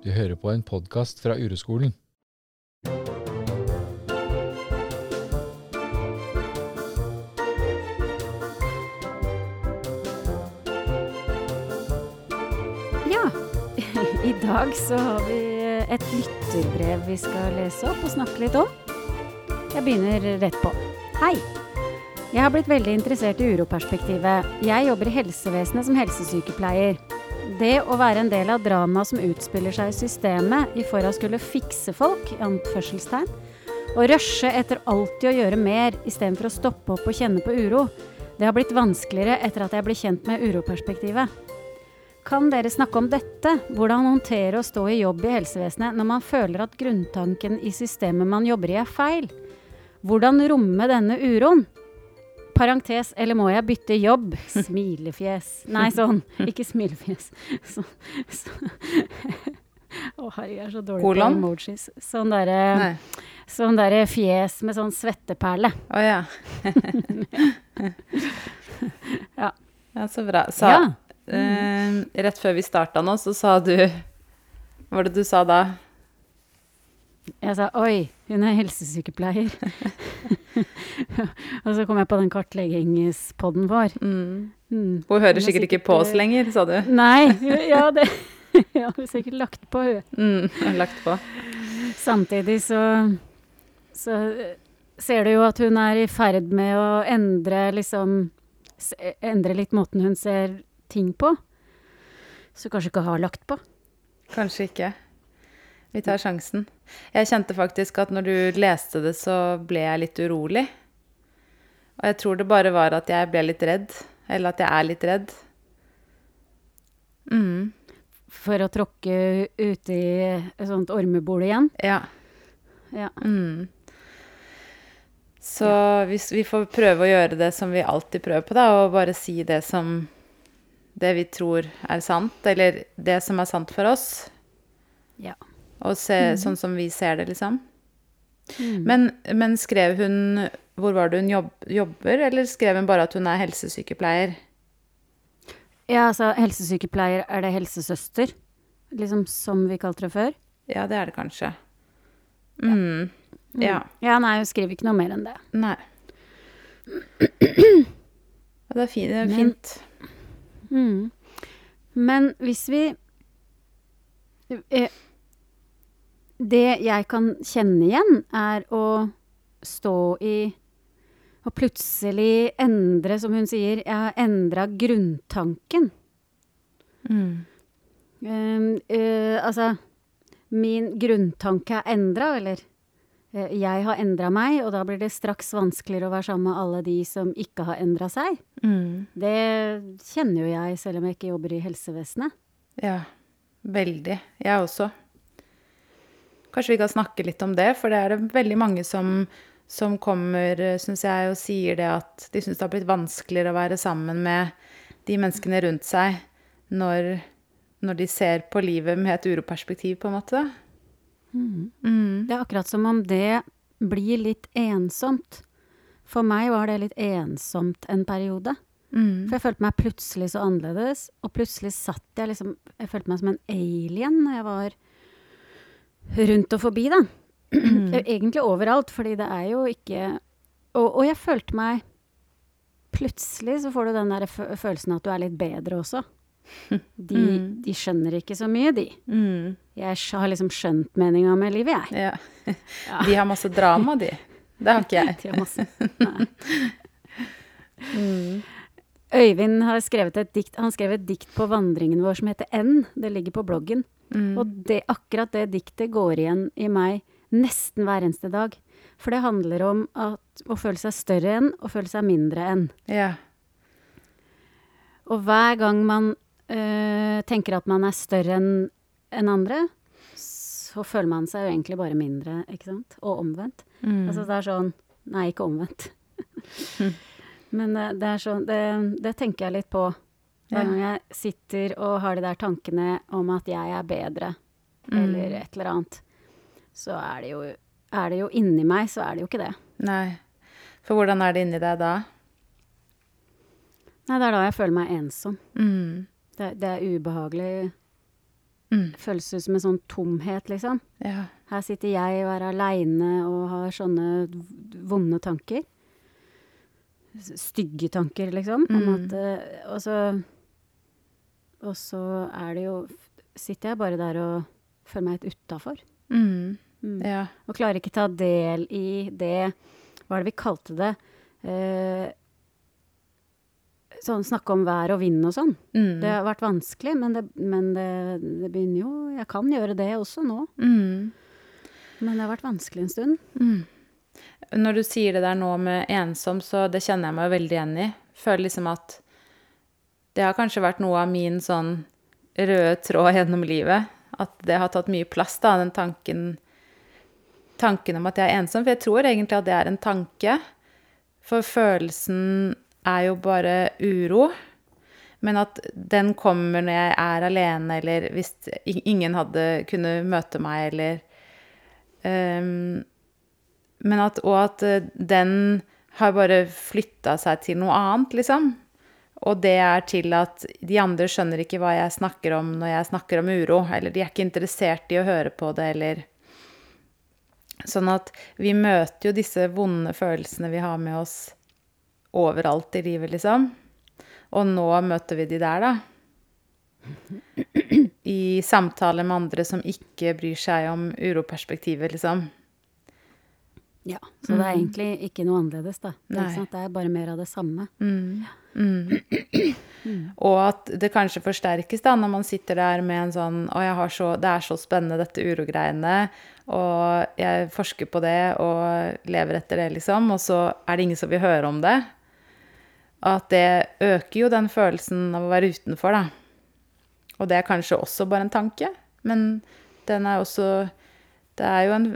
Du hører på en podkast fra Ureskolen. Ja, i dag så har vi et lytterbrev vi skal lese opp og snakke litt om. Jeg begynner rett på. Hei! Jeg har blitt veldig interessert i uroperspektivet. Jeg jobber i helsevesenet som helsesykepleier. Det å være en del av dramaet som utspiller seg i systemet i for å skulle fikse folk, i anførselstegn, og rushe etter alltid å gjøre mer istedenfor å stoppe opp og kjenne på uro, det har blitt vanskeligere etter at jeg ble kjent med uroperspektivet. Kan dere snakke om dette? Hvordan håndtere å stå i jobb i helsevesenet når man føler at grunntanken i systemet man jobber i er feil? Hvordan romme denne uroen? Parentes, eller må jeg bytte jobb? Smilefjes. Nei, sånn. Ikke smilefjes. Så, så. Å, herregud, jeg er så dårlig Kolon? på emojis. Sånn derre sånn der fjes med sånn svetteperle. Å ja. Ja. Ja, så bra. Sa, Ja. eh, rett før vi starta nå, så sa du Hva var det du sa da? Jeg sa oi, hun er helsesykepleier. og så kom jeg på den kartleggingspodden vår. Mm. Mm. Hun hører Hun er sikkert ikke på oss lenger, sa du. Nei, ja, det ja, hun har sikkert lagt på, hun. Mm, jeg lagt på. Samtidig så, så eh, ser du jo at hun er i ferd med å endre liksom Endre litt måten hun ser ting på. Så kanskje ikke har lagt på. Kanskje ikke. Vi tar sjansen. Jeg kjente faktisk at når du leste det, så ble jeg litt urolig. Og jeg tror det bare var at jeg ble litt redd. Eller at jeg er litt redd. Mm. For å tråkke ute i et sånt ormebol igjen. Ja. Ja. Mm. Så hvis vi får prøve å gjøre det som vi alltid prøver på, da, og bare si det som det vi tror er sant, eller det som er sant for oss, ja. Og se sånn som vi ser det, liksom. Mm. Men, men skrev hun Hvor var det hun jobb, jobber, eller skrev hun bare at hun er helsesykepleier? Ja, altså helsesykepleier, er det helsesøster? Liksom som vi kalte det før? Ja, det er det kanskje. Mm. Ja. Ja, nei, hun skriver ikke noe mer enn det. Nei. Ja, det er fint. Det er Men- Mm. Men hvis vi eh, Det jeg kan kjenne igjen, er å stå i Og plutselig endre, som hun sier, jeg har endra grunntanken. Mm. Um, uh, altså Min grunntanke er endra, eller Uh, jeg har endra meg, og da blir det straks vanskeligere å være sammen med alle de som ikke har endra seg. Mm. Det kjenner jo jeg, selv om jeg ikke jobber i helsevesenet. Ja, veldig. Jeg også. Kanskje vi kan snakke litt om det, for det er det veldig mange som, som kommer, syns jeg, og sier det at de syns det har blitt vanskeligere å være sammen med de menneskene rundt seg når, når de ser på livet med et uroperspektiv, på en måte. Mm. Det er akkurat som om det blir litt ensomt. For meg var det litt ensomt en periode. Mm. For jeg følte meg plutselig så annerledes, og plutselig satt jeg liksom Jeg følte meg som en alien når jeg var rundt og forbi, da. Egentlig overalt, fordi det er jo ikke Og, og jeg følte meg Plutselig så får du den der følelsen at du er litt bedre også. De, Mm. de skjønner ikke så mye, de. Mm. Jeg har liksom skjønt meninga med livet, jeg. Ja. De har masse drama, de. Det har ikke jeg. De har masse. Mm. Øyvind har skrevet et dikt, han skrev et dikt på vandringen vår som heter N. Det ligger på bloggen. Mm. Og det, akkurat det diktet går igjen i meg nesten hver eneste dag. For det handler om at, å føle seg større enn og føle seg mindre enn. Ja. Og hver gang man øh, tenker at man er større enn en andre, så føler man seg jo egentlig bare mindre, ikke sant? Og omvendt. Mm. Altså det er sånn Nei, ikke omvendt. Men eh, det er sånn det, det tenker jeg litt på hver gang jeg sitter og har de der tankene om at jeg er bedre, Mm. eller et eller annet. Så er det jo Er det jo inni meg, så er det jo ikke det. Nei. For hvordan er det inni deg da? Nei, det er da jeg føler meg ensom. Mm. Det, det er ubehagelig Mm. føles ut som en sånn tomhet, liksom. Ja. Her sitter jeg og er aleine og har sånne vonde tanker. Stygge tanker, liksom. Om Mm. at eh, Og så Og så er det jo Sitter jeg bare der og føler meg helt utafor. Mm. Mm. Ja. Og klarer ikke ta del i det Hva er det vi kalte det? Eh, sånn snakke om vær og vind og sånn. Mm. Det har vært vanskelig, men, det, men det, det begynner jo Jeg kan gjøre det også nå. Mm. Men det har vært vanskelig en stund. Mm. Når du sier det der nå med ensom, så det kjenner jeg meg jo veldig igjen i. Føler liksom at det har kanskje vært noe av min sånn røde tråd gjennom livet. At det har tatt mye plass, da, den tanken Tanken om at jeg er ensom. For jeg tror egentlig at det er en tanke. For følelsen er jo bare uro. Men at den kommer når jeg er alene, eller hvis ingen hadde kunnet møte meg, eller um, Men at, og at eh, den har bare flytta seg til noe annet, liksom. Og det er til at de andre skjønner ikke hva jeg snakker om når jeg snakker om uro, eller de er ikke interessert i å høre på det, eller Sånn at vi møter jo disse vonde følelsene vi har med oss overalt i livet, liksom. Og nå møter vi de der, da. I samtale med andre som ikke bryr seg om uroperspektivet, liksom. Ja, Så det er Mm. egentlig ikke noe annerledes, da. Det er, det er bare mer av det samme. Mm. Mm. Og at det kanskje forsterkes da, når man sitter der med en sånn Å, jeg har så, det er så spennende, dette urogreiene. Og jeg forsker på det og lever etter det, liksom. Og så er det ingen som vil høre om det. At det øker jo den følelsen av å være utenfor, da. Og det er kanskje også bare en tanke, men den er også Det er jo en,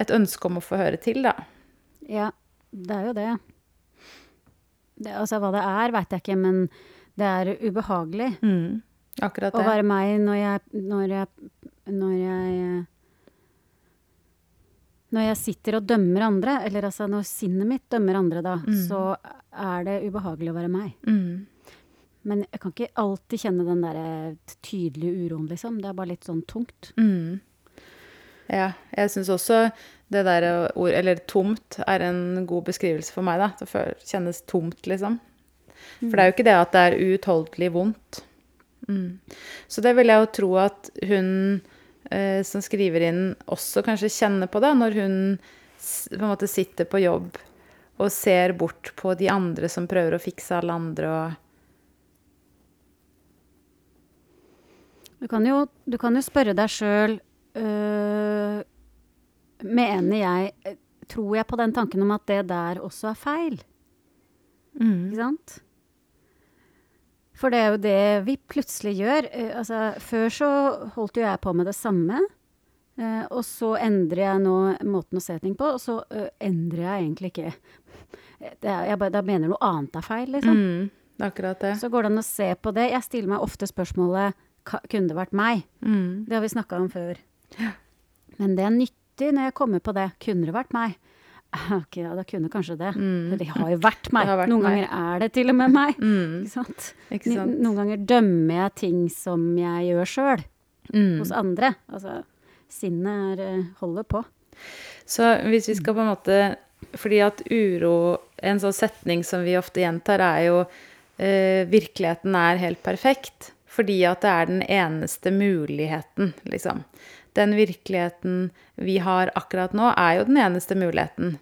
et ønske om å få høre til, da. Ja, det er jo det. Det altså hva det er, veit jeg ikke, men det er ubehagelig Mm. Akkurat å være meg når jeg Når jeg Når jeg når jeg sitter og dømmer andre, eller altså når sinnet mitt dømmer andre, da, Mm. så er det ubehagelig å være meg. Mm. Men jeg kan ikke alltid kjenne den der tydelige uroen, liksom. Det er bare litt sånn tungt. Mm. Ja, jeg syns også det der ord, eller tomt, er en god beskrivelse for meg, da. Det kjennes tomt, liksom. For det er jo ikke det at det er uutholdelig vondt. Mm. Så det vil jeg jo tro at hun eh, som skriver inn, også kanskje kjenner på det, når hun på en måte sitter på jobb og ser bort på de andre som prøver å fikse alle andre og Du kan jo, du kan jo spørre deg sjøl Mener jeg øh, Tror jeg på den tanken om at det der også er feil? mm. Ikke sant? For det er jo det vi plutselig gjør. Eh, altså, før så holdt jo jeg på med det samme. eh, og så endrer jeg nå måten å se ting på, og så eh, endrer jeg egentlig ikke det er, jeg Da mener noe annet er feil, liksom. Mm. Det er akkurat det. Så går det an å se på det. Jeg stiller meg ofte spørsmålet "Ka- kunne det vært meg? Mm. Det har vi snakka om før. Men det er nyttig når jeg kommer på det. Kunne det vært meg? Ok, ja, det kunne kanskje det. Mm. Det har jo vært meg. Vært Noen meg. ganger er det til og med meg. Mm. Ikke sant? Ikke sant? Noen ganger dømmer jeg ting som jeg gjør sjøl, Mm. hos andre. Altså, sinnet er, eh, holder på. Så hvis vi skal på en måte Fordi at uro En sånn setning som vi ofte gjentar, er jo eh, Virkeligheten er helt perfekt. Fordi at det er den eneste muligheten, liksom. Den virkeligheten vi har akkurat nå, er jo den eneste muligheten.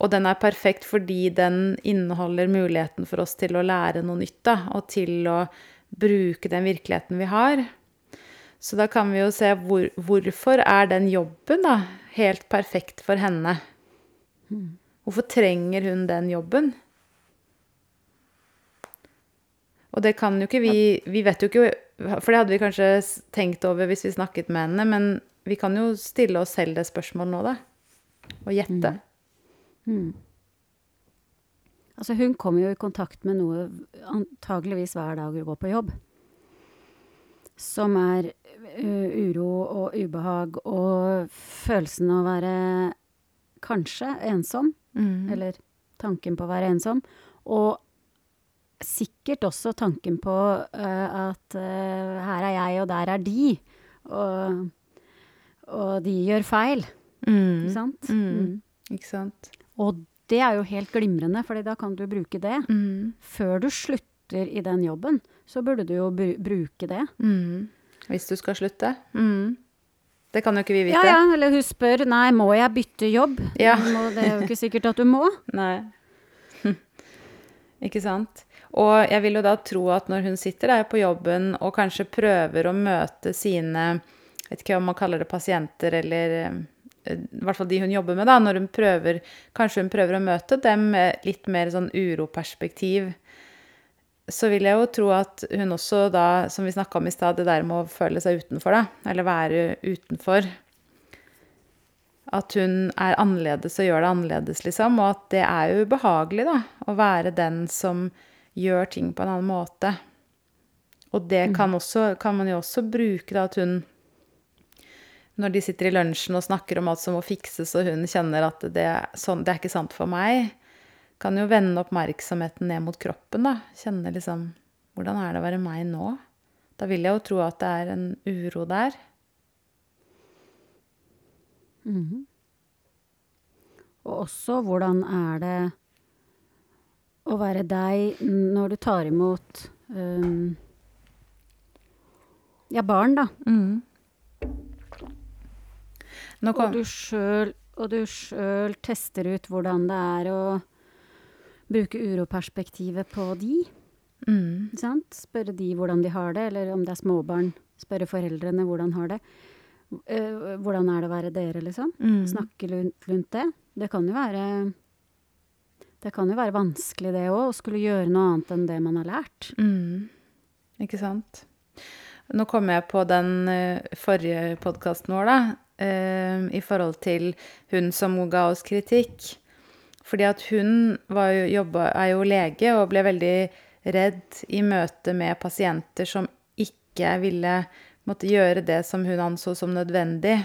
Og den er perfekt fordi den inneholder muligheten for oss til å lære noe nytt, da, og til å bruke den virkeligheten vi har. Så da kan vi jo se hvor, hvorfor er den jobben da helt perfekt for henne? Hvorfor trenger hun den jobben? Og det kan jo ikke vi Vi vet jo ikke For det hadde vi kanskje tenkt over hvis vi snakket med henne, men vi kan jo stille oss selv det spørsmålet nå, da. Og gjette. Altså, hun kommer jo i kontakt med noe antageligvis hver dag hun går på jobb. Som er uh, uro og ubehag og følelsen av å være kanskje ensom. Mm. Eller tanken på å være ensom. Og sikkert også tanken på eh, at eh, her er jeg, og der er de. og, og de gjør feil. Ikke sant? Mm. Ikke sant? Og det er jo helt glimrende, for da kan du bruke det. Mm. Før du slutter i den jobben, så burde du jo br bruke det. Mm. Hvis du skal slutte. Mm. Det kan jo ikke vi vite. Ja, ja, eller hun spør nei, må jeg bytte jobb? Ja. Det er jo ikke sikkert at du må. Nei. Ikke sant? Og jeg vil jo da tro at når hun sitter der på jobben og kanskje prøver å møte sine vet ikke om man kaller det pasienter eller eh, I hvert fall de hun jobber med, da. Når hun prøver Kanskje hun prøver å møte dem med litt mer sånn uroperspektiv. Så vil jeg jo tro at hun også da, som vi snakka om i stad, det der med å føle seg utenfor, da. Eller være utenfor. At hun er annerledes og gjør det annerledes, liksom. Og at det er jo ubehagelig, da. Å være den som gjør ting på en annen måte. Og det kan, også, kan man jo også bruke, da, at hun Når de sitter i lunsjen og snakker om alt som må fikses, og hun kjenner at det, sånn, det er ikke sant for meg, kan jo vende oppmerksomheten ned mot kroppen, da. Kjenne liksom Hvordan er det å være meg nå? Da vil jeg jo tro at det er en uro der. Mhm. Og også hvordan er det å være deg når du tar imot um, ja, barn, da. Kom, Og du sjøl og du sjøl tester ut hvordan det er å bruke uroperspektivet på de. mm, sant? Spørre de hvordan de har det, eller om det er småbarn, spørre foreldrene hvordan har det. Eh, hvordan er det å være dere, liksom? mm, Snakke rundt det. Det kan jo være Det kan jo være vanskelig, det òg, å skulle gjøre noe annet enn det man har lært. mm. Ikke sant? Nå kom jeg på den eh, forrige podkasten vår, da. eh, I forhold til hun som ga oss kritikk. Fordi at hun jo, jobba, er jo lege og ble veldig redd i møte med pasienter som ikke ville måtte gjøre det som hun anså som nødvendig.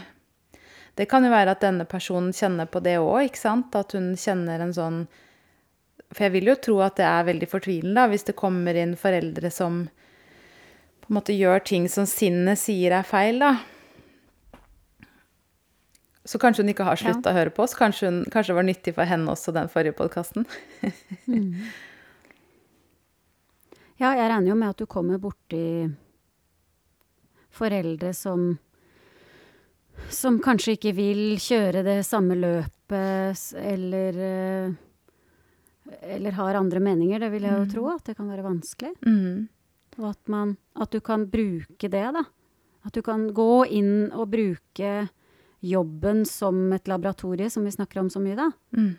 Det kan jo være at denne personen kjenner på det òg, ikke sant? At hun kjenner en sånn For jeg vil jo tro at det er veldig fortvilende da, hvis det kommer inn foreldre som på en måte gjør ting som sinnet sier er feil, da. Så kanskje hun ikke har slutta å høre på oss. Kanskje, hun, kanskje det var nyttig for henne også, den forrige podkasten. Ja, jeg regner jo med at du kommer borti foreldre som som kanskje ikke vil kjøre det samme løpet, eller eh, Eller har andre meninger. Det vil jeg jo tro, at det kan være vanskelig. Mm. Og at, man, at du kan bruke det, da. At du kan gå inn og bruke jobben som et laboratorie, som vi snakker om så mye, da. Mm.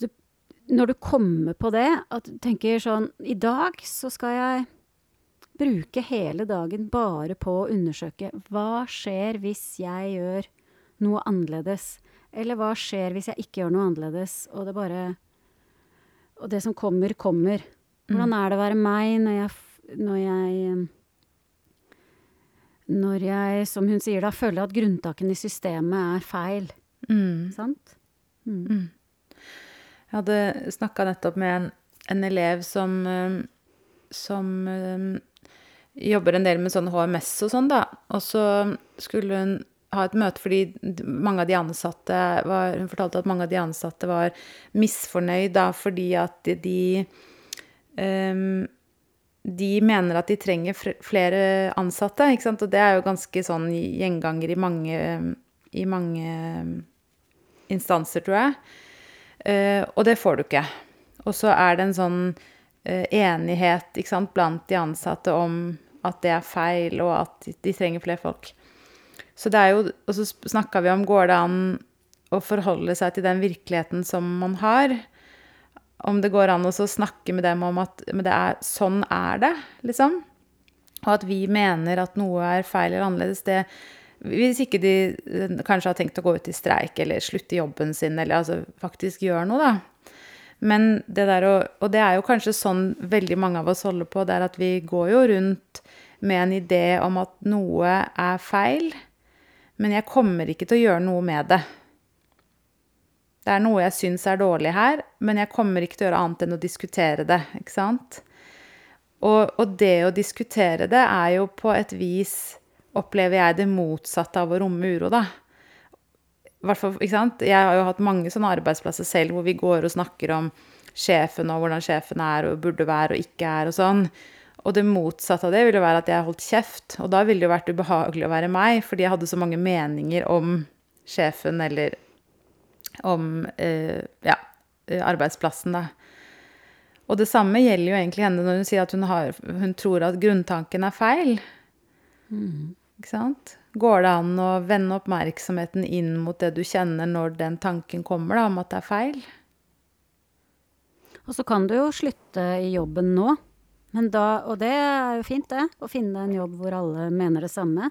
Du, når du kommer på det, at du tenker sånn I dag så skal jeg bruke hele dagen bare på å undersøke hva skjer hvis jeg gjør noe annerledes? Eller hva skjer hvis jeg ikke gjør noe annerledes, og det bare Og det som kommer, kommer. Hvordan er det å være meg når jeg, når jeg Når jeg, som hun sier da, føler at grunntaken i systemet er feil. Mm. Sant? Jeg hadde snakka nettopp med en, en elev som, eh, som eh, jobber en del med sånn HMS og sånn, da. Og så skulle hun ha et møte fordi mange av de ansatte var Hun fortalte at mange av de ansatte var misfornøyd da fordi at de, ehm, de mener at de trenger flere ansatte, ikke sant? Og det er jo ganske sånn gjenganger i mange, i mange instanser, tror jeg. Uh, og det får du ikke. Og så er det en sånn eh, enighet sant, blant de ansatte om at det er feil, og at de trenger flere folk. Så det er jo, Og så snakka vi om går det an å forholde seg til den virkeligheten som man har. Om det går an å snakke med dem om at er, sånn er det, liksom. Og at vi mener at noe er feil eller annerledes, det Hvis ikke de eh, kanskje har tenkt å gå ut i streik eller slutte jobben sin, eller altså faktisk gjøre noe, da. Men det der å Og det er jo kanskje sånn veldig mange av oss holder på, det er at vi går jo rundt med en idé om at noe er feil, men jeg kommer ikke til å gjøre noe med det. Det er noe jeg syns er dårlig her, men jeg kommer ikke til å gjøre annet enn å diskutere det, ikke sant? Og, og det å diskutere det er jo på et vis opplever jeg det motsatte av å romme uro, da. ikke sant? Jeg har jo hatt mange sånne arbeidsplasser selv hvor vi går og snakker om sjefen og hvordan sjefen er og burde være og ikke er og sånn. Og det motsatte av det ville være at jeg holdt kjeft. Og da ville det jo vært ubehagelig å være meg, fordi jeg hadde så mange meninger om sjefen eller om eh, ja, arbeidsplassen, da. Og det samme gjelder jo egentlig henne når hun sier at hun, har, hun tror at grunntanken er feil. Ikke sant? Går det an å vende oppmerksomheten inn mot det du kjenner når den tanken kommer, da, om at det er feil? Og så kan du jo slutte i jobben nå. Men da, og det er jo fint, det. Å finne en jobb hvor alle mener det samme.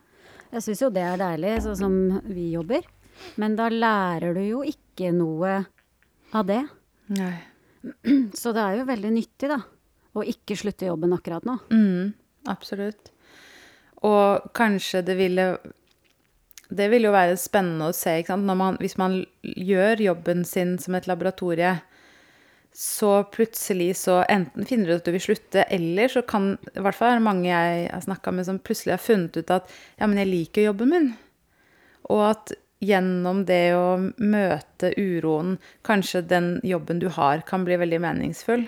Jeg syns jo det er deilig, sånn som vi jobber. Men da lærer du jo ikke noe av det. Nei. Så det er jo veldig nyttig, da. Å ikke slutte jobben akkurat nå. Mm, absolutt. Og kanskje det ville Det ville jo være spennende å se, man, hvis man gjør jobben sin som et laboratorie, så plutselig så enten finner du ut at du vil slutte, eller så kan I hvert fall er det mange jeg har snakka med som plutselig har funnet ut at ja, men jeg liker jobben min. Og at gjennom det å møte uroen, kanskje den jobben du har, kan bli veldig meningsfull.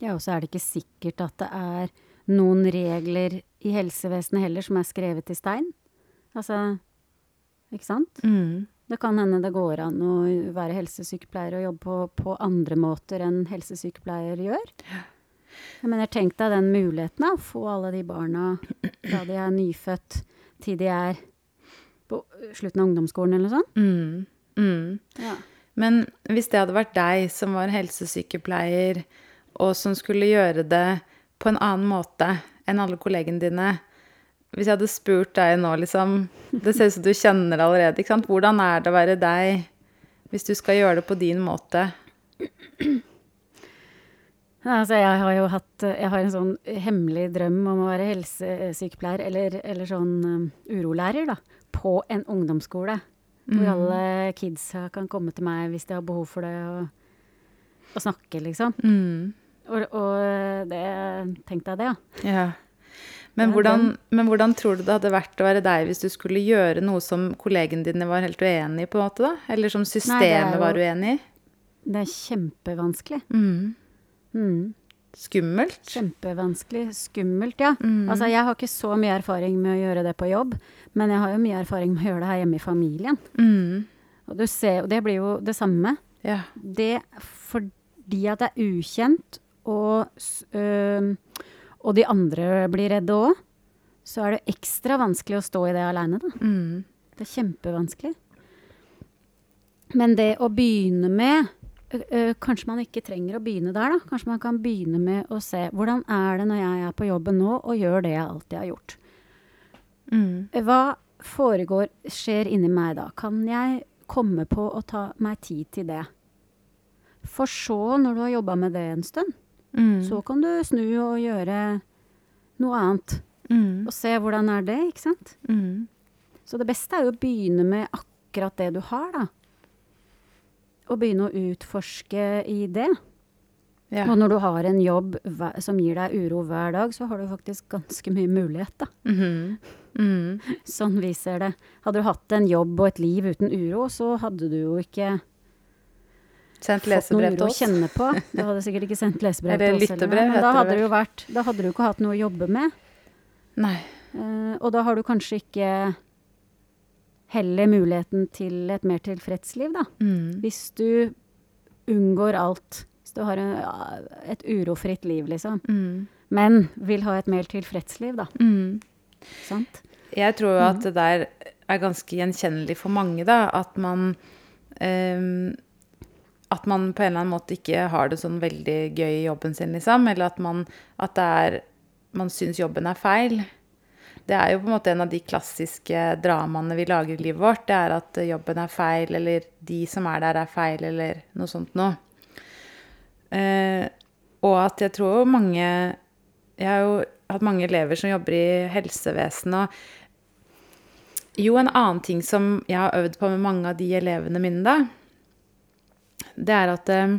Ja, og så er det ikke sikkert at det er noen regler i helsevesenet heller som er skrevet i stein. Altså Ikke sant? Mm. Det kan hende det går an å være helsesykepleier og jobbe på, på andre måter enn helsesykepleier gjør. Jeg mener, tenk deg den muligheten, da. Få alle de barna fra de er nyfødt til de er på slutten av ungdomsskolen eller noe sånt. Mm. Mm. Ja. Men hvis det hadde vært deg som var helsesykepleier, og som skulle gjøre det på en annen måte enn alle kollegene dine Hvis jeg hadde spurt deg nå, liksom Det ser ut som du kjenner det allerede. ikke sant? Hvordan er det å være deg hvis du skal gjøre det på din måte? Altså, jeg har jo hatt Jeg har en sånn hemmelig drøm om å være helsesykepleier, eller, eller sånn um, urolærer, da, på en ungdomsskole. Hvor alle kidsa kan komme til meg hvis de har behov for det, og, og snakke, liksom. Mm. Og, og det Tenk deg det, ja. Ja. Men hvordan, men hvordan tror du det hadde vært å være deg hvis du skulle gjøre noe som kollegene dine var helt uenig i, på en måte, da? Eller som systemet jo- var uenig i? Det er kjempevanskelig. Mm. Mm. Skummelt? Kjempevanskelig. Skummelt, ja. Mm. Altså, jeg har ikke så mye erfaring med å gjøre det på jobb, men jeg har jo mye erfaring med å gjøre det her hjemme i familien. Mm. Og, du ser, og det blir jo det samme. Ja. Det fordi at det er ukjent, og, øhm, og de andre blir redde òg, så er det ekstra vanskelig å stå i det aleine, da. Mm. Det er kjempevanskelig. Men det å begynne med Kanskje man ikke trenger å begynne der, da. Kanskje man kan begynne med å se hvordan er det når jeg er på jobben nå og gjør det jeg alltid har gjort. Mm. Hva foregår, skjer inni meg da? Kan jeg komme på å ta meg tid til det? For så, når du har jobba med det en stund, Mm. så kan du snu og gjøre noe annet. Mm. Og se hvordan er det, ikke sant? Mm. Så det beste er jo å begynne med akkurat det du har, da. Og begynne å utforske i det. Ja. Og når du har en jobb som gir deg uro hver dag, så har du faktisk ganske mye mulighet, da. Mhm. Mm. Sånn vi ser det. Hadde du hatt en jobb og et liv uten uro, så hadde du jo ikke Sendt fått noe lesebrev uro til å kjenne på. Du hadde sikkert ikke sendt lesebrev til oss Eller, men da hadde, jo vært, da hadde du ikke hatt noe å jobbe med. Nei. Uh, og da har du kanskje ikke heller muligheten til et mer tilfreds liv, da. Mm. Hvis du unngår alt. Hvis du har en, et urofritt liv, liksom. Mm. Men vil ha et mer tilfreds liv, da. Mm. Sant? Jeg tror jo at det der er ganske gjenkjennelig for mange, da. At man ehm, At man på en eller annen måte ikke har det sånn veldig gøy i jobben sin, liksom. Eller at man At Man syns jobben er feil. Det er jo på en måte en av de klassiske dramaene vi lager i livet vårt. Det er at jobben er feil, eller de som er der, er feil, eller noe sånt noe. Eh, og at jeg tror mange Jeg har jo hatt mange elever som jobber i helsevesenet, og jo, en annen ting som jeg har øvd på med mange av de elevene mine, da, det er at um,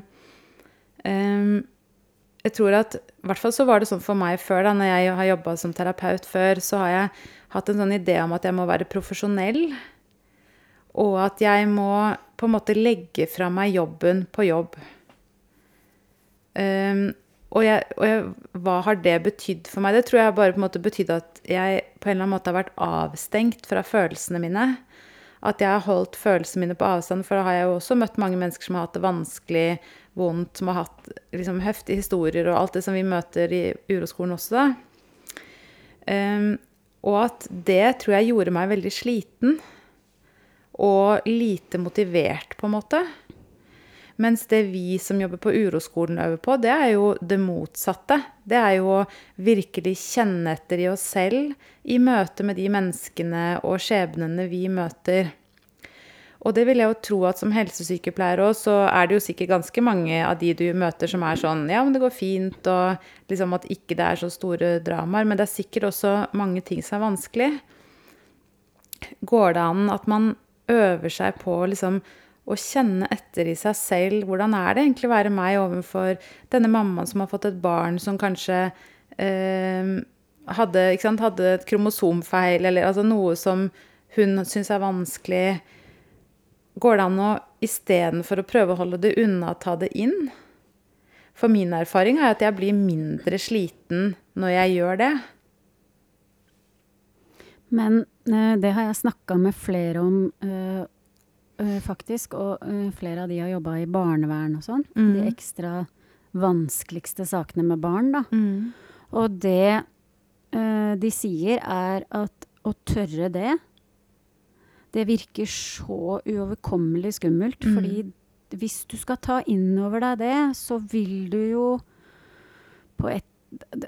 jeg tror at I hvert fall så var det sånn for meg før, da, når jeg har jobba som terapeut før, så har jeg hatt en sånn idé om at jeg må være profesjonell. Og at jeg må på en måte legge fra meg jobben på jobb. Um, og, jeg, og jeg, hva har det betydd for meg? Det tror jeg bare på en måte betydde at jeg på en eller annen måte har vært avstengt fra følelsene mine. At jeg har holdt følelsene mine på avstand. For da har jeg jo også møtt mange mennesker som har hatt det vanskelig, vondt, som har hatt liksom, heftige historier og alt det som vi møter i uroskolen også, da. Um, og at det tror jeg gjorde meg veldig sliten. Og lite motivert, på en måte. Mens det vi som jobber på uroskolen øver på, det er jo det motsatte. Det er jo å virkelig kjenne etter i oss selv i møte med de menneskene og skjebnene vi møter. Og det vil jeg jo tro at som helsesykepleier òg, så er det jo sikkert ganske mange av de du møter som er sånn Ja, men det går fint, og liksom at ikke det er så store dramaer. Men det er sikkert også mange ting som er vanskelig. Går det an at man øver seg på liksom å kjenne etter i seg selv hvordan er det egentlig å være meg overfor denne mammaen som har fått et barn som kanskje eh, hadde, sant, hadde, et kromosomfeil, eller altså noe som hun syns er vanskelig. Går det an å istedenfor å prøve å holde det unna, ta det inn? For min erfaring er at jeg blir mindre sliten når jeg gjør det. Men uh, det har jeg snakka med flere om, uh, uh, faktisk. Og flere av de har jobba i barnevern og sånn. Mm. De ekstra vanskeligste sakene med barn, da. Mm. Og det de sier, er at å tørre det det virker så uoverkommelig skummelt. Mm. Fordi hvis du skal ta inn over deg det, så vil du jo på et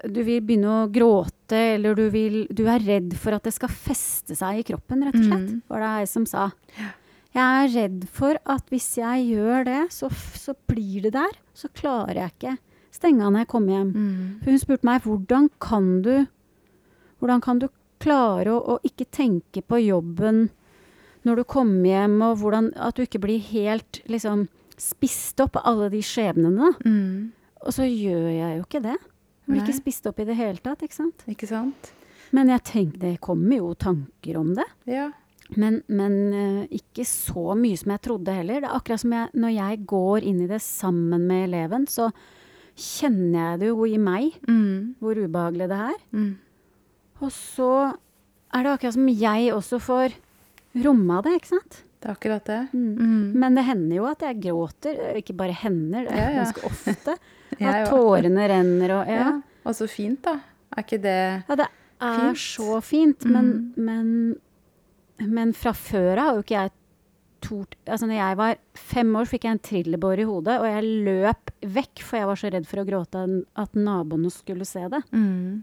Du vil begynne å gråte, eller du vil Du er redd for at det skal feste seg i kroppen, rett og slett. Mm. Var det ei som sa. Jeg er redd for at hvis jeg gjør det, så, så blir det der. Så klarer jeg ikke stenge av når jeg kommer hjem. Mm. For hun spurte meg hvordan kan du Hvordan kan du klare å, å ikke tenke på jobben når du kommer hjem, og hvordan, at du ikke blir helt liksom spist opp av alle de skjebnene. Mm. Og så gjør jeg jo ikke det. Jeg blir Nei. ikke spist opp i det hele tatt, ikke sant? Ikke sant? Men jeg tenker, det kommer jo tanker om det. Ja. Men, men uh, ikke så mye som jeg trodde heller. Det er akkurat som jeg, når jeg går inn i det sammen med eleven, så kjenner jeg det jo i meg mm. hvor ubehagelig det er. Mm. Og så er det akkurat som jeg også får romma det, ikke sant? Det er akkurat det. Mm. Mm. Men det hender jo at jeg gråter. Ikke bare hender, det er ja, ja. ganske ofte. at tårene renner og ja. ja. Og så fint, da. Er ikke det fint? Ja, det er fint? så fint. Men, mm. men, men, fra før av har jo ikke jeg tort Altså når jeg var fem år, fikk jeg en trillebår i hodet, og jeg løp vekk, for jeg var så redd for å gråte at naboene skulle se det. Mm.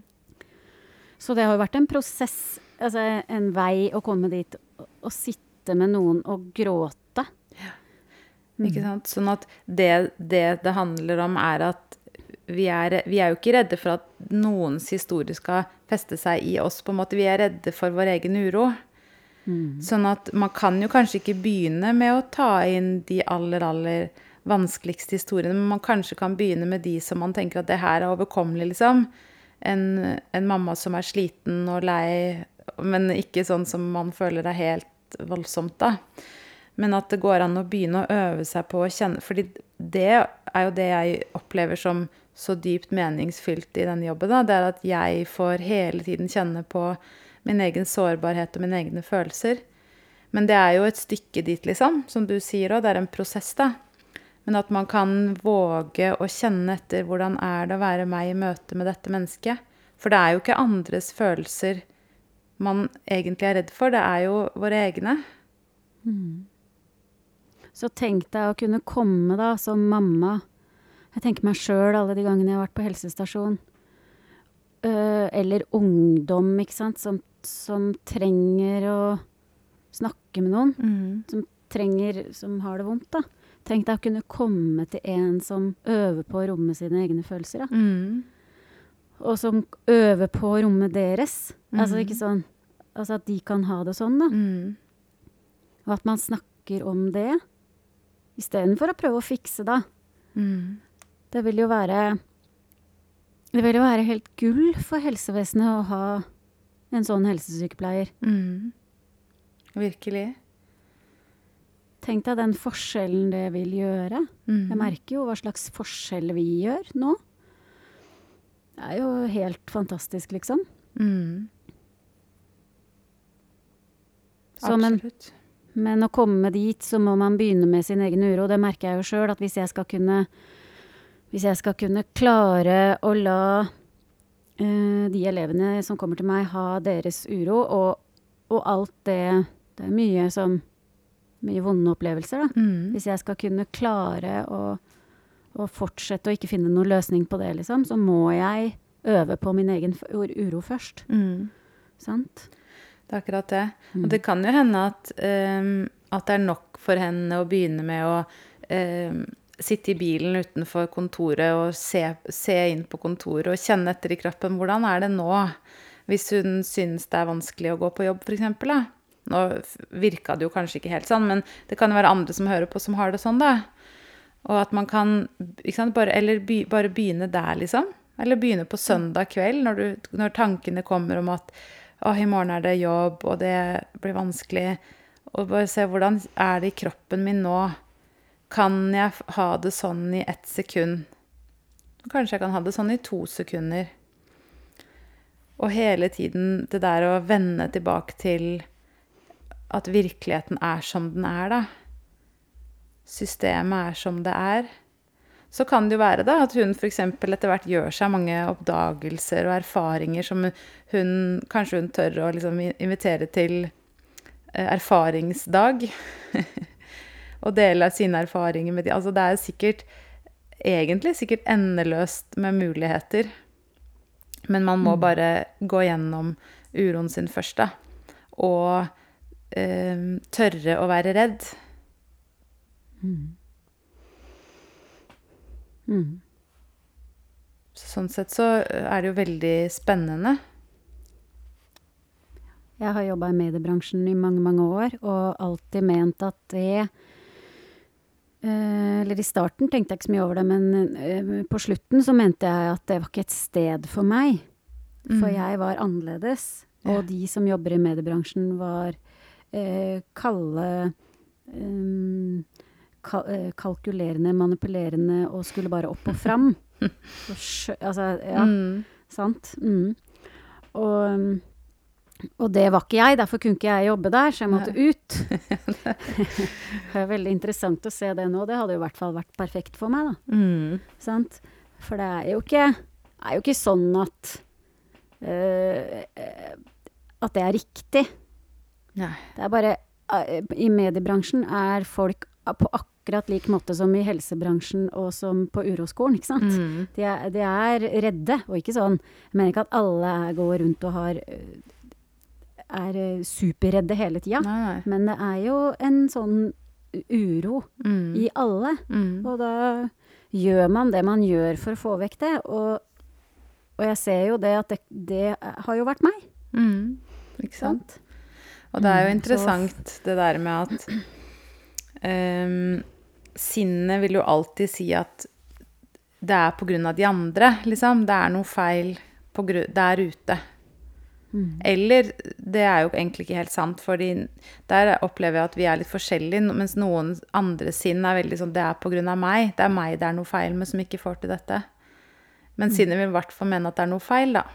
Så det har jo vært en prosess, altså en vei å komme dit å sitte med noen og gråte. Ja. Ikke mm. sant. Sånn at det, det, det handler om, er at vi er, vi er, jo ikke redde for at noens historie skal feste seg i oss. på en måte. Vi er redde for vår egen uro. Mm. Sånn at man kan jo kanskje ikke begynne med å ta inn de aller, aller vanskeligste historiene, men man kanskje kan begynne med de som man tenker at det her er overkommelig, liksom. En, en mamma som er sliten og lei men ikke sånn som man føler er helt voldsomt, da. Men at det går an å begynne å øve seg på å kjenne fordi det er jo det jeg opplever som så dypt meningsfylt i denne jobben. Da. Det er at jeg får hele tiden kjenne på min egen sårbarhet og mine egne følelser. Men det er jo et stykke dit, liksom. Som du sier òg, det er en prosess, da. Men at man kan våge å kjenne etter hvordan er det å være meg i møte med dette mennesket. For det er jo ikke andres følelser man egentlig er redd for, det er jo våre egne. Mm. Så tenk deg å kunne komme da som mamma. Jeg tenker meg sjøl alle de gangene jeg har vært på helsestasjon. Uh, eller ungdom, ikke sant, som, som, trenger å snakke med noen. Mm. Som trenger Som har det vondt, da. Tenk deg å kunne komme til en som øver på å romme sine egne følelser. da. Mm og som øver på å romme deres. Mm. Altså ikke sånn Altså at de kan ha det sånn, da. Mm. Og at man snakker om det istedenfor å prøve å fikse, da. Mm. Det vil jo være Det vil jo være helt gull for helsevesenet å ha en sånn helsesykepleier. Mm. Virkelig. Tenk deg den forskjellen det vil gjøre. Mm. Jeg merker jo hva slags forskjell vi gjør nå. Det er jo helt fantastisk, liksom. Mm. Så, men, Absolutt. men å komme dit, så må man begynne med sin egen uro. Det merker jeg jo sjøl, at hvis jeg kunne Hvis jeg skal kunne klare å la de elevene som kommer til meg, ha deres uro, og, og alt det Det er mye som Mye vonde opplevelser, da. Mm. Hvis jeg skal kunne klare å, å fortsette å ikke finne noen løsning på det, liksom, så må jeg øve på min egen uro først. Mm. Sant? Det er akkurat det. Mm. Og det kan jo hende at, um, at det er nok for henne å begynne med å ehm, sitte i bilen utenfor kontoret og se, se inn på kontoret og kjenne etter i kroppen. Hvordan er det nå? Hvis hun syns det er vanskelig å gå på jobb, f.eks. Nå virka det jo kanskje ikke helt sånn, men det kan jo være andre som hører på, som har det sånn, da. Og at man kan sant, bare, Eller by, bare begynne der, liksom. Eller begynne på søndag kveld, når, du, når tankene kommer om at å, i morgen er det jobb, og det blir vanskelig. Og bare se hvordan er det i kroppen min nå? Kan jeg ha det sånn i ett sekund? Kanskje jeg kan ha det sånn i to sekunder. Og hele tiden det der å vende tilbake til at virkeligheten er som den er, da. Systemet er som det er. Så kan det jo være da at hun f.eks. etter hvert gjør seg mange oppdagelser og erfaringer som hun Kanskje hun tør å liksom invitere til eh, erfaringsdag. og dele sine erfaringer med de Altså det er sikkert egentlig sikkert endeløst med muligheter. Men man må bare gå gjennom uroen sin først, da. Og eh, tørre å være redd. Mm. Så sånn sett så er det jo veldig spennende. Jeg har jobba i mediebransjen i mange, mange år, og alltid ment at det eh, Eller i starten tenkte jeg ikke så mye over det, men eh, på slutten så mente jeg at det var ikke et sted for meg. For Mm. jeg var annerledes, og Ja. de som jobber i mediebransjen var eh, kalde um, ka eh, kalkulerende, manipulerende og skulle bare opp og fram. Altså, ja. Mm. Sant? Mm. Og, um, og det var ikke jeg, derfor kunne ikke jeg jobbe der, så jeg måtte ut. det er veldig interessant å se det nå. Det hadde jo i hvert fall vært perfekt for meg, da. Mm. Sant? For det er jo ikke, er jo ikke sånn at eh, At det er riktig. Nei. Det er bare uh, I mediebransjen er folk på akkurat lik måte som i helsebransjen og som på uroskolen, ikke sant? Mm. De er, de er redde, og ikke sånn Jeg mener ikke at alle går rundt og har øh, er øh, superredde hele tida, men det er jo en sånn uro Mm. i alle. Mm. Og da gjør man det man gjør for å få vekk det. Og, og jeg ser jo det at det, det har jo vært meg. Mm. Ikke sant? Og det er jo Mm, interessant det der med at um, Sinnet vil jo alltid si at det er på grunn av de andre, liksom. Det er noe feil på gru der ute. Mm. Eller det er jo egentlig ikke helt sant, fordi der opplever jeg at vi er litt forskjellige, mens noen andre sinn er veldig sånn Det er på grunn av meg. Det er meg det er noe feil med som ikke får til dette. Men sinnet vil i hvert fall mene at det er noe feil, da.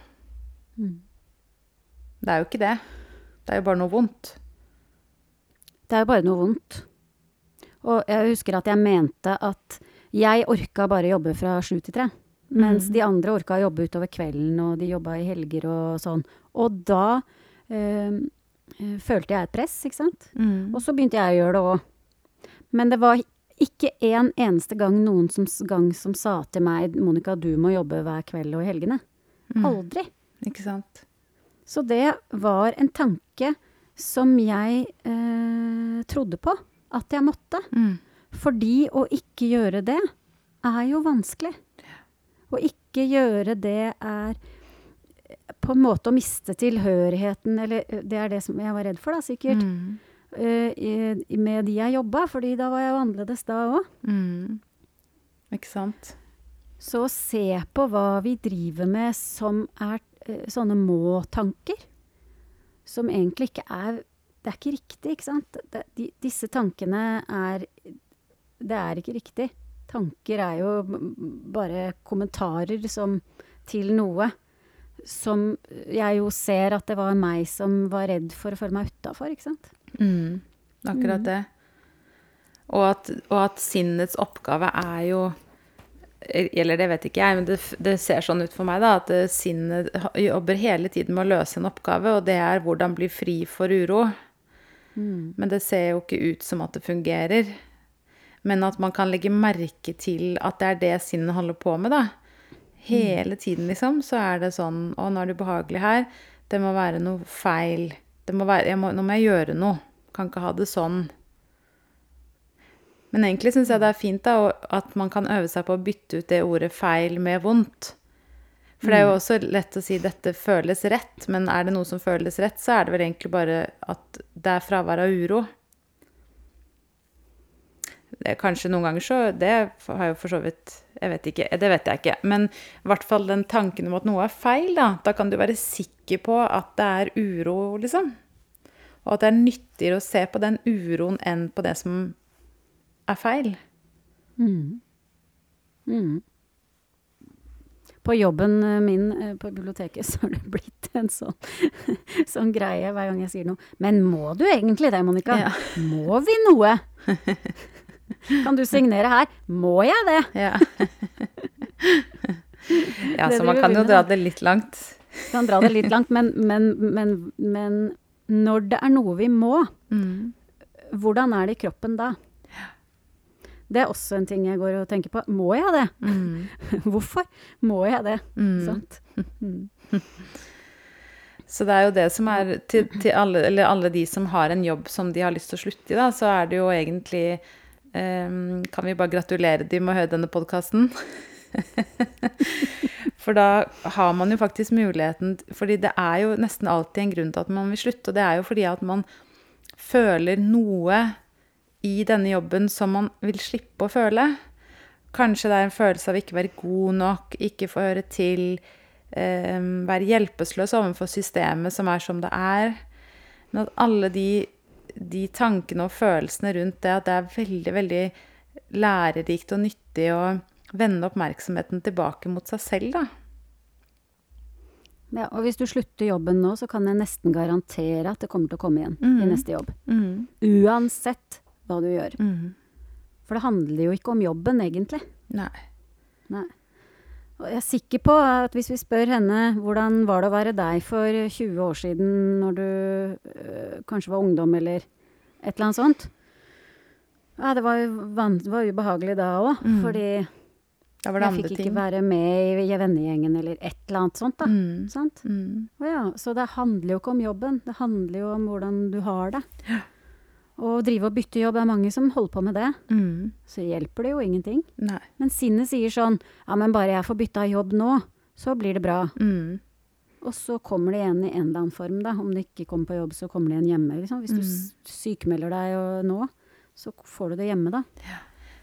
Mm. Det er jo ikke det. Det er jo bare noe vondt. Det er jo bare noe vondt. Og jeg husker at jeg mente at jeg orka bare jobbe fra sju til tre. Mens Mhm. de andre orka å jobbe utover kvelden, og de jobba i helger og sånn. Og da eh, følte jeg et press, ikke sant. Mm. Og så begynte jeg å gjøre det òg. Men det var ikke en eneste gang noen som, gang som sa til meg 'Monica, du må jobbe hver kveld og i helgene'. Mm. Aldri. Ikke sant? Så det var en tanke som jeg øh, trodde på at jeg måtte. Mm. Fordi å ikke gjøre det er jo vanskelig. Å ikke gjøre det er på en måte å miste tilhørigheten, eller eh, det er det som jeg var redd for, da, sikkert. Mm. Uh, i- med de jeg jobba, fordi da var jeg jo annerledes da òg. Mm. Ikke sant? Så se på hva vi driver med som er uh, sånne må-tanker. Som egentlig ikke er Det er ikke riktig, ikke sant? Det, de, disse tankene er Det er ikke riktig. Tanker er jo bare kommentarer som, til noe som jeg jo ser at det var meg som var redd for å føle meg utafor, ikke sant? Mm, akkurat det. Og at, og at sinnets oppgave er jo Eller det vet ikke jeg, men det, det ser sånn ut for meg, da. At eh, sinnet jobber hele tiden med å løse en oppgave, og det er hvordan bli fri for uro. Men det ser jo ikke ut som at det fungerer. Men at man kan legge merke til at det er det sinnet holder på med, da. Hele tiden, liksom, så er det sånn Å, nå er det ubehagelig her. Det må være noe feil. Det må være, må, nå må jeg gjøre noe. Kan ikke ha det sånn. Men egentlig syns jeg det er fint da, at man kan øve seg på å bytte ut det ordet feil med vondt. For det er jo også lett å si 'dette føles rett', men er det noe som føles rett, så er det vel egentlig bare at det er fravær av uro. Det er kanskje noen ganger så Det har jo for så vidt Jeg vet ikke. Det vet jeg ikke. Men i hvert fall den tanken om at noe er feil, da. Da kan du være sikker på at det er uro, liksom. Og at det er nyttigere å se på den uroen enn på det som er feil. På jobben eh, min eh, på biblioteket så har det blitt en sånn, sånn greie hver gang jeg sier noe. Men må du egentlig det, Monica? Ja. Må vi noe? Kan du signere her? Må jeg det? Ja. ja, Det så man kan jo dra det litt langt. Kan dra det litt langt, men, men, men, men når det er noe vi må, Mm. hvordan er det i kroppen da? Det er også en ting jeg går og tenker på. Må jeg det? Mm. Hvorfor må jeg det? Sant? Så det er jo det som er til, til alle, eller alle de som har en jobb som de har lyst til å slutte i, da, så er det jo egentlig Kan vi bare gratulere de med å høre denne podkasten? For da har man jo faktisk muligheten Fordi det er jo nesten alltid en grunn til at man vil slutte, og det er jo fordi at man føler noe i denne jobben som man vil slippe å føle. Kanskje det er en følelse av ikke være god nok, ikke få høre til, eh, være hjelpeløs overfor systemet som er som det er. Men at alle de, de tankene og følelsene rundt det, at det er veldig, veldig lærerikt og nyttig å vende oppmerksomheten tilbake mot seg selv, da. Ja, og hvis du slutter jobben nå, så kan jeg nesten garantere at det kommer til å komme igjen i neste jobb. Uansett hva du gjør. For det handler jo ikke om jobben, egentlig. Nei. Nei. Og jeg er sikker på at hvis vi spør henne hvordan var det å være deg for 20 år siden, når du øh, kanskje var ungdom eller et eller annet sånt Ja, det var, det var ubehagelig da òg, fordi Da det jeg fikk ikke ting. være med i vennegjengen eller et eller annet sånt. da. Mm. Sant? Mm. Ja, så det handler jo ikke om jobben, det handler jo om hvordan du har det. Å drive og bytte jobb, det er mange som holder på med det. Mm. Så hjelper det jo ingenting. Nei. Men sinnet sier sånn Ja, men bare jeg får bytta jobb nå, så blir det bra. Mm. Og så kommer det igjen i en eller annen form, da. Om det ikke kommer på jobb, så kommer det igjen hjemme. Liksom. Hvis du Mm. du sykemelder deg nå, så får du det hjemme, da.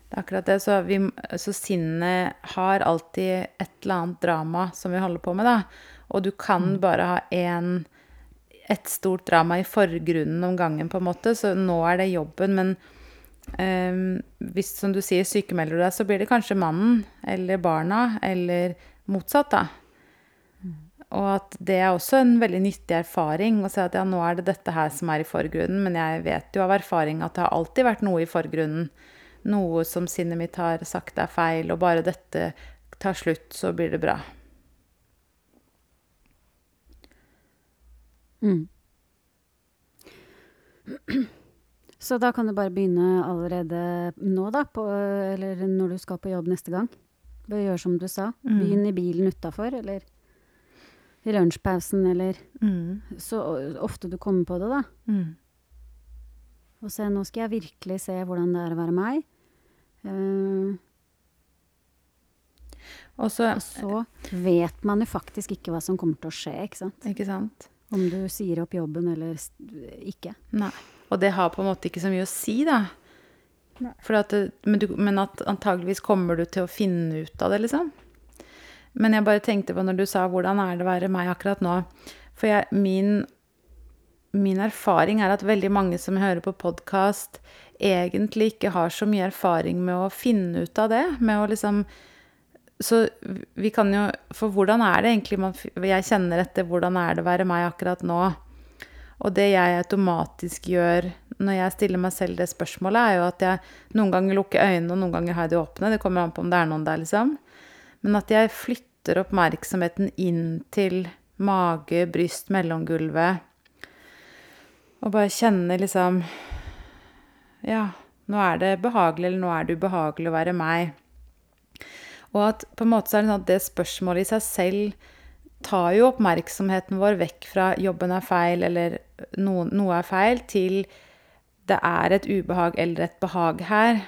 Det er akkurat det. Så, vi, så sinnet har alltid et eller annet drama som vi holder på med, da. Og du kan bare ha én et stort drama i forgrunnen om gangen, på en måte. Så nå er det jobben, men eh, hvis, som du sier, sykemelder du deg, så blir det kanskje mannen eller barna, eller motsatt, da. Og at det er også en veldig nyttig erfaring å se at ja, nå er det dette her som er i forgrunnen, men jeg vet jo av erfaring at det har alltid vært noe i forgrunnen. Noe som sinnet mitt har sagt er feil, og bare dette tar slutt, så blir det bra. Så da kan du bare begynne allerede nå, da. På, eller når du skal på jobb neste gang. Bare gjør som du sa. Begynn i bilen utafor, eller i lunsjpausen, eller så ofte du kommer på det, da. Mm. Og se, nå skal jeg virkelig se hvordan det er å være meg. Uh, Og så og så vet man jo faktisk ikke hva som kommer til å skje, ikke sant. Ikke sant? Om du sier opp jobben eller ikke. Nei. Og det har på en måte ikke så mye å si, da. At det, men, du, men at antageligvis kommer du til å finne ut av det, liksom. Men jeg bare tenkte på når du sa 'hvordan er det å være meg akkurat nå'? For jeg, min, min erfaring er at veldig mange som hører på podkast, egentlig ikke har så mye erfaring med å finne ut av det. Med å liksom Så vi kan jo For hvordan er det egentlig man Jeg kjenner etter hvordan er det å være meg akkurat nå? Og det jeg automatisk gjør når jeg stiller meg selv det spørsmålet, er jo at jeg noen ganger lukker øynene, og noen ganger har jeg de åpne. Det kommer an på om det er noen der, liksom. Men at jeg flytter oppmerksomheten inn til mage, bryst, mellomgulvet. Og bare kjenner liksom Ja, nå er det behagelig, eller nå er det ubehagelig å være meg. Og at på en måte så er det det spørsmålet i seg selv tar jo oppmerksomheten vår vekk fra 'jobben er feil' eller noe, 'noe er feil', til 'det er et ubehag eller et behag her'.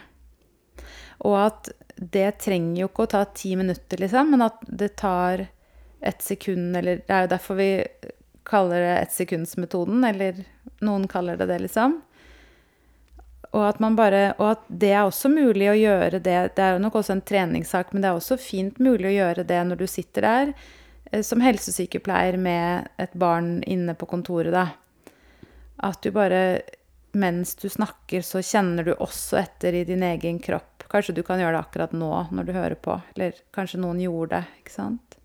Og at det trenger jo ikke å ta ti minutter, liksom, men at det tar et sekund, eller Det er jo derfor vi kaller det ettsekundsmetoden, eller noen kaller det det, liksom. Og at, bare, og at det er også mulig å gjøre det. Det er jo nok også en treningssak, men det er også fint mulig å gjøre det når du sitter der eh, som helsesykepleier med et barn inne på kontoret, da. At du bare Mens du snakker, så kjenner du også etter i din egen kropp. Kanskje du kan gjøre det akkurat nå når du hører på, eller kanskje noen gjorde det, ikke sant?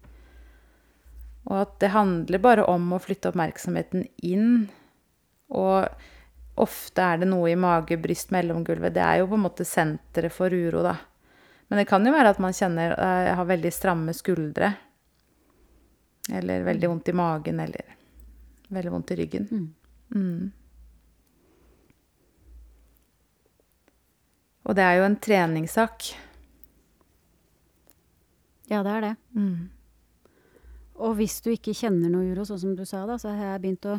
Og at det handler bare om å flytte oppmerksomheten inn. Og ofte er det noe i mage, bryst, mellomgulvet. Det er jo på en måte senteret for uro, da. Men det kan jo være at man kjenner Jeg har veldig stramme skuldre. Eller veldig vondt i magen, eller veldig vondt i ryggen. Mm. Og det er jo en treningssak. Ja, det er det. Mm. Og hvis du ikke kjenner noe uro, sånn som du sa, da, så har jeg begynt å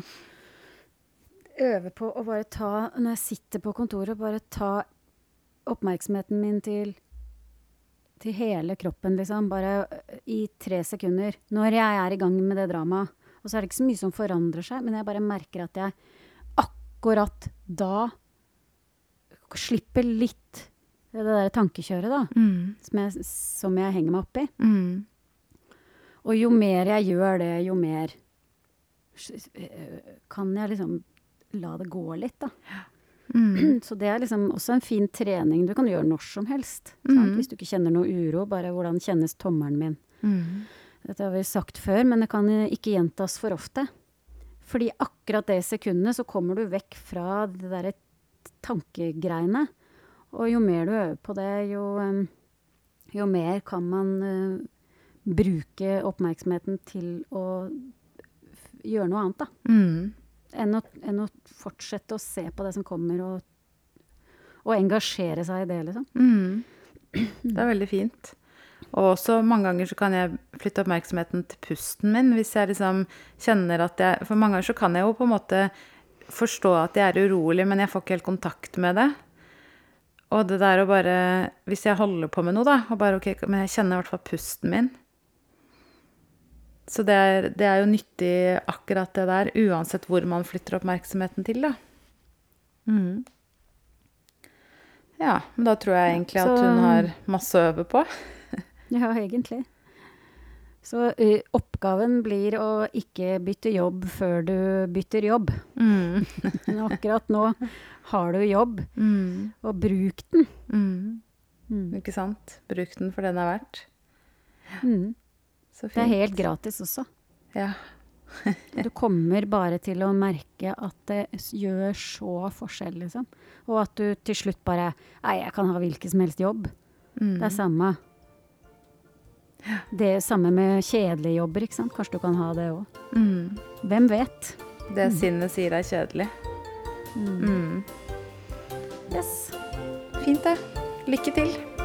øve på å bare ta Når jeg sitter på kontoret, bare ta oppmerksomheten min til til hele kroppen, liksom. Bare øh, i tre sekunder. Når jeg er i gang med det dramaet. Og så er det ikke så mye som forandrer seg, men jeg bare merker at jeg akkurat da slipper litt det der tankekjøret, da. Mm. Som jeg, som jeg henger meg opp i. Mm. Og jo mer jeg gjør det, jo mer øh, kan jeg liksom la det gå litt, da. Mm. Så det er liksom også en fin trening du kan gjøre når som helst. Sant? Mhm. Hvis du ikke kjenner noe uro, bare hvordan kjennes tommelen min. Mm. Dette har vi sagt før, men det kan ikke gjentas for ofte. Fordi akkurat det sekundet så kommer du vekk fra det derre tankegreiene. Og jo mer du øver på det, jo, eh, jo mer kan man uh, bruke oppmerksomheten til å f gjøre noe annet, da. Enn å, enn å fortsette å se på det som kommer, og, og engasjere seg i det, liksom. Mm. Det er veldig fint. Og også mange ganger så kan jeg flytte oppmerksomheten til pusten min. Hvis jeg liksom kjenner at jeg For mange ganger så kan jeg jo på en måte forstå at jeg er urolig, men jeg får ikke helt kontakt med det. Og det der å bare Hvis jeg holder på med noe, da, og bare OK, men jeg kjenner i hvert fall pusten min. Så det er, det er jo nyttig akkurat det der, uansett hvor man flytter oppmerksomheten til, da. Mm. Ja, men da tror jeg egentlig at hun har masse å øve på. Ja, egentlig. Så oppgaven blir å ikke bytte jobb før du bytter jobb. Mm. Men akkurat nå har du jobb, Mm. og bruk den. Mm. Mm. Ikke sant? Bruk den for den er verdt. Mm. Det er helt gratis også. Ja. Du kommer bare til å merke at det gjør så forskjell, liksom. Og at du til slutt bare Nei, jeg kan ha hvilken som helst jobb. Mm. Det er samme. Det er samme med kjedelige jobber, ikke sant. Kanskje du kan ha det òg. Mm. Hvem vet? Det sinnet sier er kjedelig. Mm. Mm. Yes. Fint, det. Lykke til.